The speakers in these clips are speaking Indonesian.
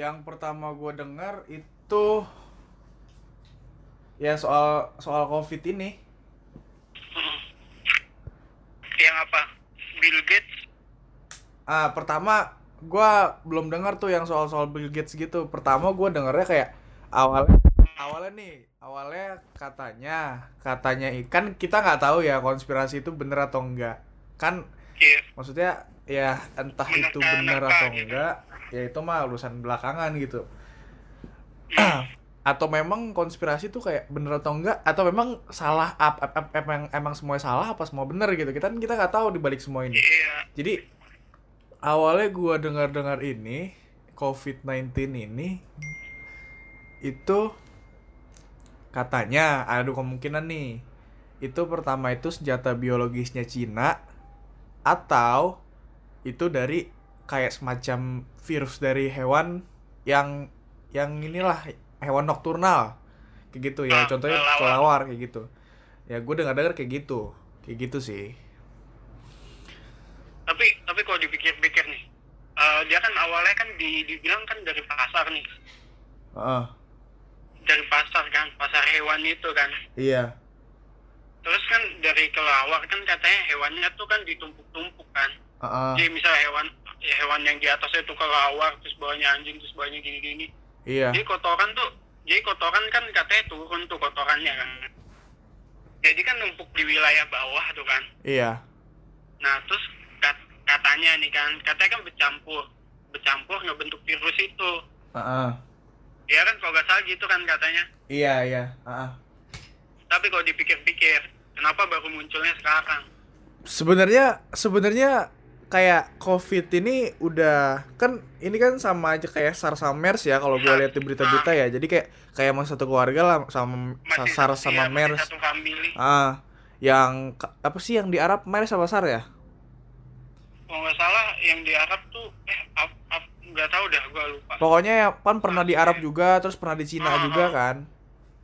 yang pertama gue dengar itu ya soal soal covid ini Yang apa? Bill Gates. ah pertama gue belum dengar tuh yang soal soal Bill Gates gitu pertama gue dengarnya kayak awalnya awalnya nih awalnya katanya katanya ikan kita nggak tahu ya konspirasi itu bener atau enggak kan Iya. maksudnya ya entah itu bener atau gitu. Ya itu mah urusan belakangan gitu atau memang konspirasi tuh kayak bener atau enggak atau memang salah ap, ap- ap- emang emang semuanya salah apa semua bener gitu kita kan kita nggak tahu di balik semua ini Iya. jadi awalnya gua dengar-dengar ini COVID-19 ini itu katanya ada kemungkinan nih. Itu pertama itu senjata biologisnya Cina atau itu dari kayak semacam virus dari hewan yang yang inilah hewan nokturnal kayak gitu ya Ah, contohnya kelawar kayak gitu ya gue dengar dengar kayak gitu kayak gitu sih Tapi tapi kalau dipikir-pikir nih, eh, dia kan awalnya kan di, dibilang kan dari pasar nih, Heeh. dari pasar kan, pasar hewan itu kan. iya Terus kan dari kelawar kan katanya hewannya tuh kan ditumpuk-tumpuk kan. Heeh. Jadi misalnya hewan ya hewan yang di atasnya itu kelawar, terus bawahnya anjing, terus bawahnya gini-gini. iya Jadi kotoran tuh, jadi kotoran kan katanya turun tuh kotorannya kan. Jadi kan numpuk di wilayah bawah tuh kan. iya Nah terus kat- katanya nih kan, katanya kan bercampur, bercampur ngebentuk virus itu. Heeh. Ya kan kalau nggak salah gitu kan katanya. iya iya Heeh. Tapi kalau dipikir-pikir, kenapa baru munculnya sekarang? sebenarnya sebenarnya kayak covid ini udah kan ini kan sama aja kayak SARS sama MERS ya kalau gue lihat di berita-berita ya jadi kayak kayak emang satu keluarga lah sama Masih SARS satu- sama iya, MERS ah yang apa sih yang di Arab MERS apa SARS ya Kalau nggak salah yang di Arab tuh, eh nggak tahu dah, gua lupa. pokoknya ya kan pernah di Arab juga terus pernah di Cina Ah, juga ah. kan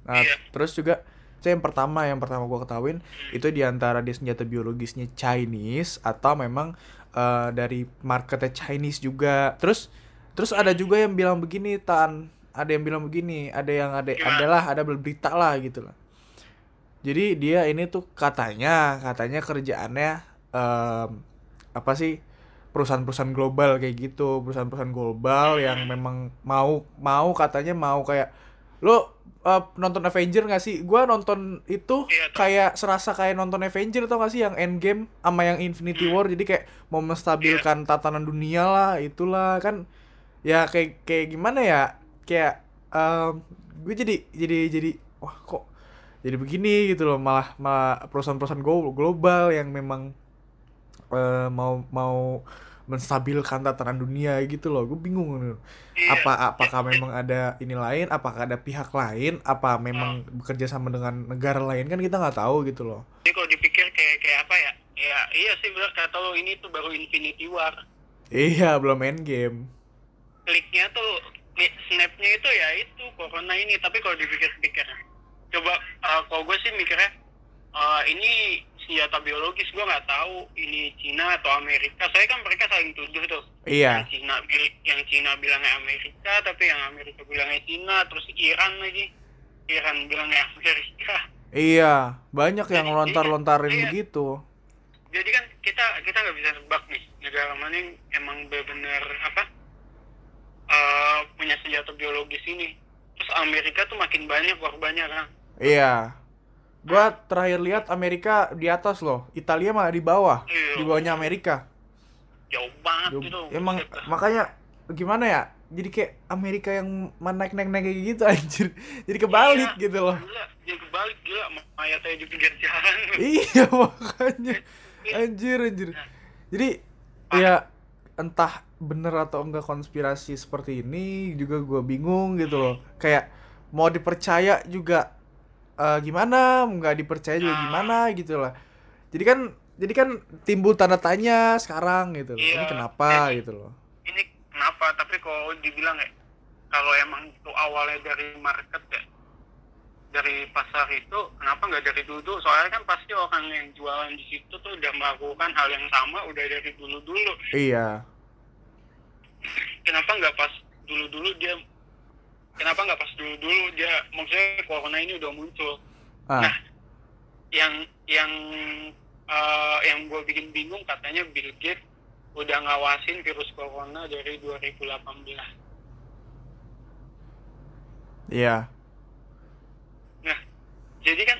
nah Iya. terus juga saya yang pertama yang pertama gua ketahuin itu di antara dia senjata biologisnya Chinese atau memang eh, dari marketnya Chinese juga. Terus terus ada juga yang bilang begini tan. Ada yang bilang begini ada yang ada adalah ada berita lah gitu lah. Jadi dia ini tuh katanya katanya kerjaannya em, apa sih perusahaan-perusahaan global kayak gitu perusahaan-perusahaan global yang memang mau mau katanya mau kayak lo eh, nonton Avenger gak sih? Gua nonton itu Iya, kayak serasa kayak nonton Avenger tau gak sih? Yang Endgame sama yang Infinity War. Jadi kayak mau menstabilkan tatanan dunia lah itulah. Kan ya kayak kayak gimana ya? Kayak em, gue jadi jadi jadi wah kok jadi begini gitu loh. Malah malah perusahaan-perusahaan glo- global yang memang eh, mau mau menstabilkan tatanan dunia gitu loh gue bingung. Iya. apa apakah memang ada ini lain apakah ada pihak lain apa memang bekerja sama dengan negara lain kan kita nggak tahu gitu loh Jadi kalau dipikir kayak kayak apa ya? Ya iya sih benar kata lo ini tuh baru Infinity War. iya belum main game Kliknya tuh snapnya itu ya itu corona ini. Tapi kalau dipikir-pikir, coba eh, kalau gue sih mikirnya eh, ini senjata biologis gue nggak tahu ini Cina atau Amerika. Soalnya kan mereka saling tuduh tuh. iya Yang Cina yang Cina bilangnya Amerika, tapi yang Amerika bilangnya Cina, terus Iran lagi. Iran bilangnya Amerika. iya banyak yang lontar-lontarin iya. begitu jadi kan kita kita nggak bisa nebak nih negara mana yang emang benar-benar apa eh, punya senjata biologis ini terus Amerika tuh makin banyak korbannya kan iya gua terakhir lihat Amerika di atas loh. Italia mah di bawah. Iya. di bawahnya Amerika. Jauh banget Duh, gitu. Emang makanya gimana ya? Jadi kayak Amerika yang naik naik naik kayak gitu anjir. Jadi kebalik Iya, gitu loh. gila. Dia kebalik gila. Mayatnya di pinggir jalan. Iya makanya. Anjir anjir. Jadi ya entah bener atau enggak konspirasi seperti ini juga gua bingung gitu loh. Kayak mau dipercaya juga eh, gimana nggak dipercaya juga Nah. gimana gitu lah jadi kan jadi kan timbul tanda tanya sekarang gitu loh. Ini Iya. kenapa Jadi- gitu loh. ini kenapa? Tapi kalau dibilang ya kalau emang itu awalnya dari market ya dari pasar itu kenapa nggak dari dulu? Soalnya kan pasti orang yang jualan di situ tuh udah melakukan hal yang sama udah dari dulu dulu iya. Kenapa nggak pas dulu-dulu dia kenapa nggak pas dulu-dulu dia maksudnya corona ini udah muncul Ah, Nah, yang yang eh, yang gue bikin bingung katanya Bill Gates udah ngawasin virus corona dari 2018. iya. Nah, jadi kan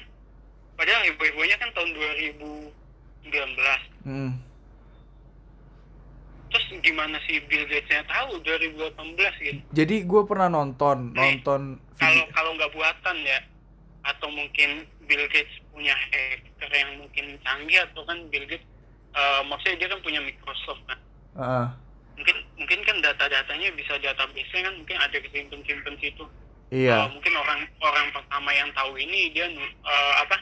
padahal ibu-ibunya kan tahun 2019. Hmm. Terus gimana sih Bill Gates-nya tahu 2018 gitu? Jadi gue pernah nonton Nih, nonton Kalau kalau nggak buatan ya atau mungkin Bill Gates punya hacker yang mungkin canggih atau kan Bill Gates eh, maksudnya dia kan punya Microsoft kan. Ah, mungkin mungkin kan data-datanya bisa database-nya kan mungkin ada kesimpan-simpan situ. iya. Eh, mungkin orang orang pertama yang tahu ini dia eh, apa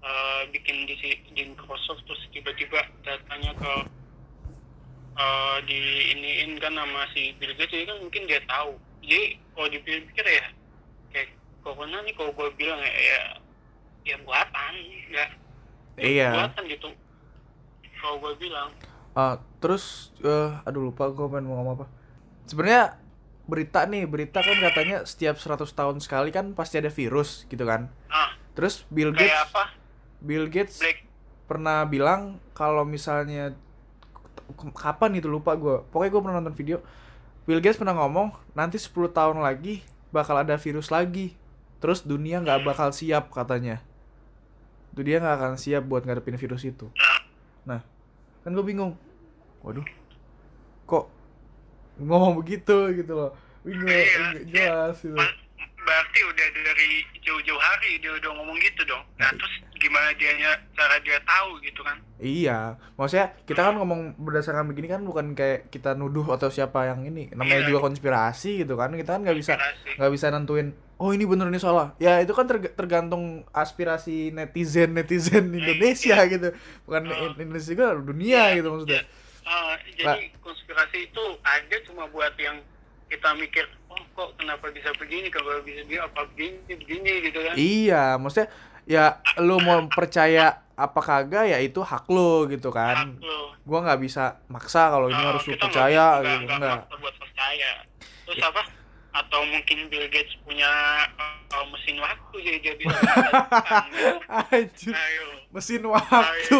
eh, bikin di di Microsoft terus tiba-tiba datanya ke eh, di iniin kan sama si Bill Gates jadi kan mungkin dia tahu. Jadi kalau dipikir ya kayak corona nih kalau gue bilang ya ya, ya buatan nggak Iya. buatan gitu. Kalau gue bilang Ah, terus eh aduh lupa gue pengen mau ngomong apa. Sebenarnya berita nih, berita kan katanya setiap 100 tahun sekali kan pasti ada virus gitu kan. ah Terus Bill kayak Gates apa Bill Gates Black pernah bilang kalau misalnya kapan itu lupa gue. Pokoknya gue pernah nonton video. Bill Gates pernah ngomong nanti 10 tahun lagi bakal ada virus lagi. Terus dunia nggak bakal siap katanya. Dunia nggak akan siap buat ngadepin virus itu. nah kan gue bingung. Waduh, kok ngomong begitu gitu loh. Bingung, Iya, nggak jelas gitu. Berarti udah dari jauh-jauh hari dia udah ngomong gitu dong. Nah terus gimana dianya cara dia tahu gitu kan? Iya, maksudnya kita kan ngomong berdasarkan begini kan bukan kayak kita nuduh atau siapa yang ini. Namanya Iya. juga konspirasi gitu kan. Kita kan nggak bisa nggak bisa nentuin. Oh ini bener ini salah. Ya itu kan terg- tergantung aspirasi netizen netizen Indonesia gitu. Bukan Oh. Indonesia juga dunia gitu maksudnya. Ah, jadi konspirasi itu ada cuma buat yang kita mikir, oh kok kenapa bisa begini, kalau bisa begini, apa begini, begini gitu kan? Iya, maksudnya ya lu mau percaya apa kagak ya itu hak lo gitu kan. Hak lo. Gua nggak bisa maksa kalau ini Ah, harus lu percaya gitu, nggak- enggak. buat percaya. Terus apa? Atau mungkin Bill Gates punya uh, mesin waktu jadi Anjir, Ayo. mesin waktu.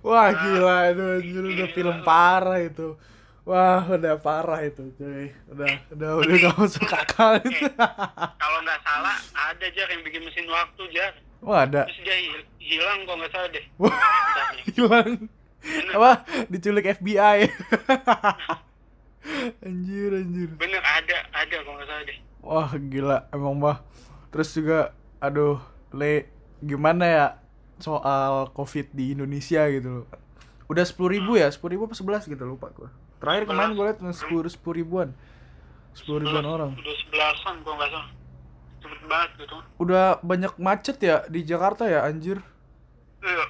Wah, gila itu anjir udah film parah itu. Wah, udah parah itu, cuy. Udah, udah, udah gak masuk akal itu. Kalau nggak salah ada jar yang bikin mesin waktu jar. Wah, ada. Terus dia hil- hilang kok nggak salah deh. Hilang. Apa? Diculik FBI. anjir, anjir. Bener ada ada kok nggak salah deh. Wah gila emang mah Terus juga aduh Le gimana ya soal covid di Indonesia gitu loh Udah sepuluh ribu ya sepuluh ribu apa sebelas gitu lupa gua Terakhir kemarin gue liat sepuluh sepuluh ribuan sepuluh ribuan orang Udah sebelasan kok nggak salah. Banget gitu. Udah banyak macet ya di Jakarta ya anjir Iya.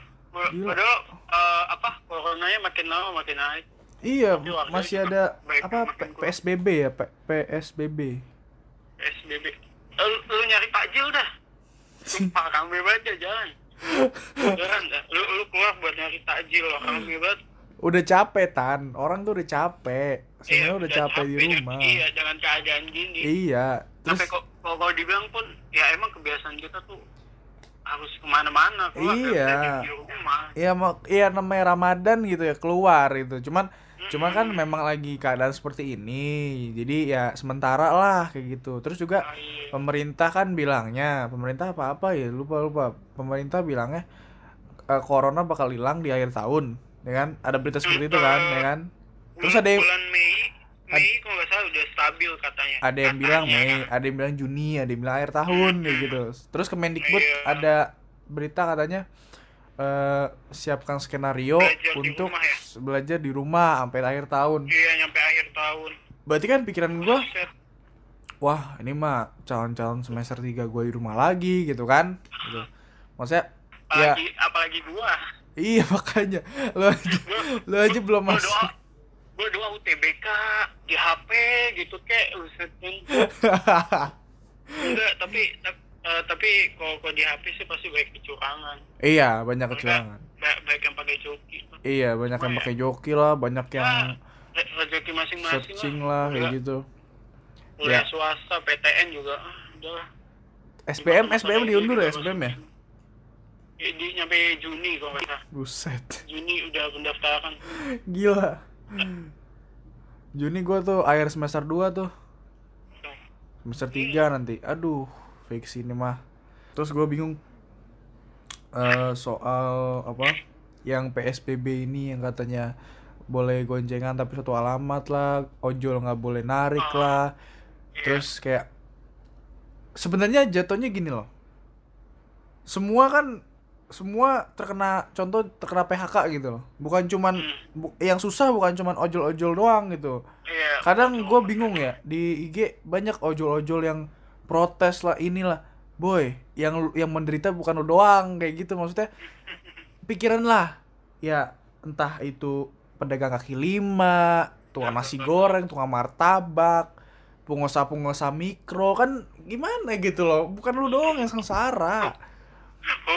Gila. Padahal eh, apa coronanya makin lama makin naik. Iya masih ada baik apa P-. PSBB ya P- PSBB SBB. Eh, Lu, lu nyari takjil dah. Sumpah rame banget ya jalan. Dah. Lu, lu keluar buat nyari takjil loh. Rame banget. Udah capek tan Orang tuh udah capek Sebenarnya Iya, udah capek di dan- rumah Iya, dengan keadaan gini. Iya Terus Sampai kok kalau dibilang pun ya emang kebiasaan kita tuh harus ke mana-mana keluar Iya. di rumah. Iya mau iya namanya Ramadan gitu ya keluar itu. Cuman cuman kan memang lagi keadaan seperti ini. Jadi ya sementara lah kayak gitu. Terus juga Ah, iya. pemerintah kan bilangnya, pemerintah apa apa ya lupa lupa. Pemerintah bilangnya eh, corona bakal hilang di akhir tahun, ya kan? Ada berita seperti itu kan, ya kan? Terus ada yang bulan Mei Mei kalau nggak salah udah stabil katanya. ada yang bilang. Mei, ada yang bilang Juni, ada yang bilang akhir tahun kayak gitu. Terus Kemendikbud Iya. ada berita katanya eh siapkan skenario Belajar di untuk rumah ya? belajar di rumah sampai akhir tahun. Iya nyampe akhir tahun. Berarti kan pikiran gua, wah ini mah calon-calon semester 3 gua di rumah lagi gitu kan. Gitu. Maksudnya ya Apalagi apalagi gua. iya makanya lo aja, lo aja belum Gua masuk. doa gua doa UTBK di HP gitu kayak kan. Enggak, tapi tap- eh, tapi kalau kalau di HP sih pasti banyak kecurangan. iya, banyak kecurangan. Ba- Baik yang pakai joki. Iya, banyak yang Wah, ya. pakai joki lah, banyak yang Re- rezeki masing-masing searching lah kayak Udah. gitu. kuliah Ya. swasta PTN juga ah, udahlah Bukan SBM masalah diundur ya ini, SBM ya Ya, di nyampe Juni kalau nggak salah buset Juni udah pendaftaran gila Juni gua tuh akhir semester 2 tuh. Semester 3 nanti. Aduh fix ini mah. Terus gue bingung eh soal apa yang PSBB ini yang katanya boleh goncengan tapi satu alamat lah ojol nggak boleh narik lah. Terus kayak sebenarnya jatuhnya gini loh. Semua kan semua terkena contoh terkena PHK gitu loh. Bukan cuman bu- yang susah bukan cuman ojol-ojol doang gitu. Iya. kadang gue bingung ya di IG banyak ojol-ojol yang protes lah inilah. Boy yang yang menderita bukan lo doang kayak gitu maksudnya. Pikiran lah. Ya entah itu pedagang kaki lima tukang nasi goreng tukang martabak pengusaha-pengusaha mikro kan gimana gitu loh? Bukan lu doang yang sengsara Who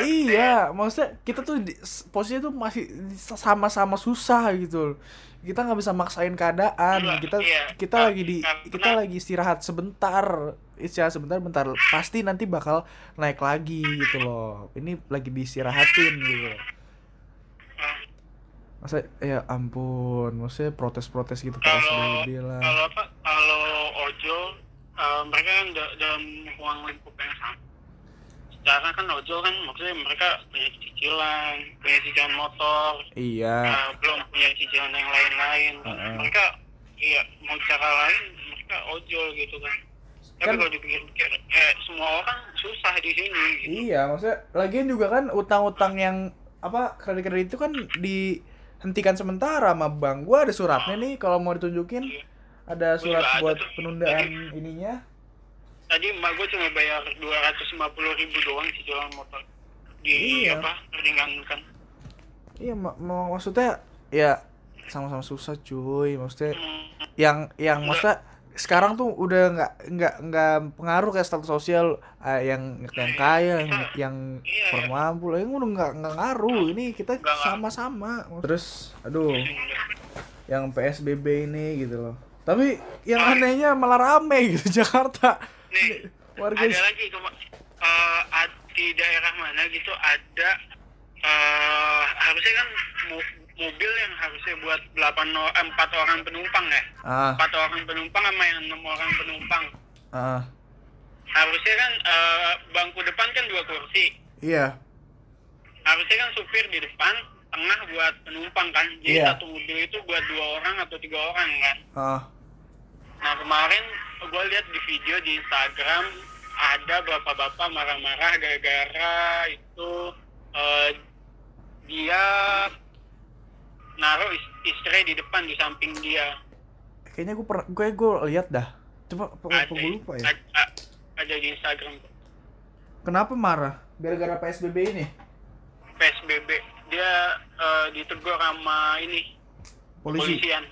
Iya, maksudnya kita tuh di, posisinya tuh masih sama-sama susah gitu. loh. Kita nggak bisa maksain keadaan. Iya, Kita iya. kita Nah, lagi di karena- kita lagi istirahat sebentar. Istirahat sebentar bentar pasti nanti bakal naik lagi gitu loh. Ini lagi diistirahatin gitu. Masa ya ampun, maksudnya protes-protes gitu kalau PSBB lah. kalau apa kalau ojol eh, mereka kan da- dalam ruang lingkup yang secara kan ojol kan maksudnya mereka punya cicilan punya cicilan motor Iya. eh, belum punya cicilan yang lain-lain Heeh. mereka iya mau cara lain mereka ojol gitu kan tapi Kan- kalau dipikir-pikir eh, semua orang susah di sini gitu. Iya, maksudnya lagian juga kan utang-utang yang apa kredit-kredit itu kan dihentikan sementara sama bank. Gua ada suratnya nih kalau mau ditunjukin. Iya. Ada surat ada buat tuh. penundaan ininya. Tadi emak gue cuma bayar dua ratus lima puluh ribu doang cicilan motor di Iya. apa ringankan Iya, mak mak- maksudnya ya sama-sama susah cuy. Maksudnya Hmm, yang yang maksudnya sekarang tuh udah nggak nggak nggak pengaruh kayak status sosial eh, yang yang kaya yang, yang Iya. kurang mampu lah yang udah nggak nggak ngaruh ini kita sama-sama terus aduh iya. yang PSBB ini gitu loh. Tapi yang anehnya malah rame gitu Jakarta. Nih Warga ada lagi ad- di daerah mana gitu ada eh harusnya kan mo- mobil yang harusnya buat 8 o- eh, 4 orang penumpang ya? Ah, 4 orang penumpang sama yang 6 orang penumpang. Ah, harusnya kan eh, bangku depan kan dua kursi. Iya. harusnya kan supir di depan tengah buat penumpang kan. Jadi Iya. satu mobil itu buat dua orang atau tiga orang kan. Ah, Nah kemarin gue lihat di video di Instagram ada bapak-bapak marah-marah gara-gara itu eh, dia naruh is- istri di depan di samping dia. kayaknya gue pernah gue gue lihat dah. Coba apa Ada, gue lupa ya. a- a- ada di Instagram Kenapa marah? Gara-gara PSBB ini? PSBB dia eh, ditegur sama ini Polisi. polisian.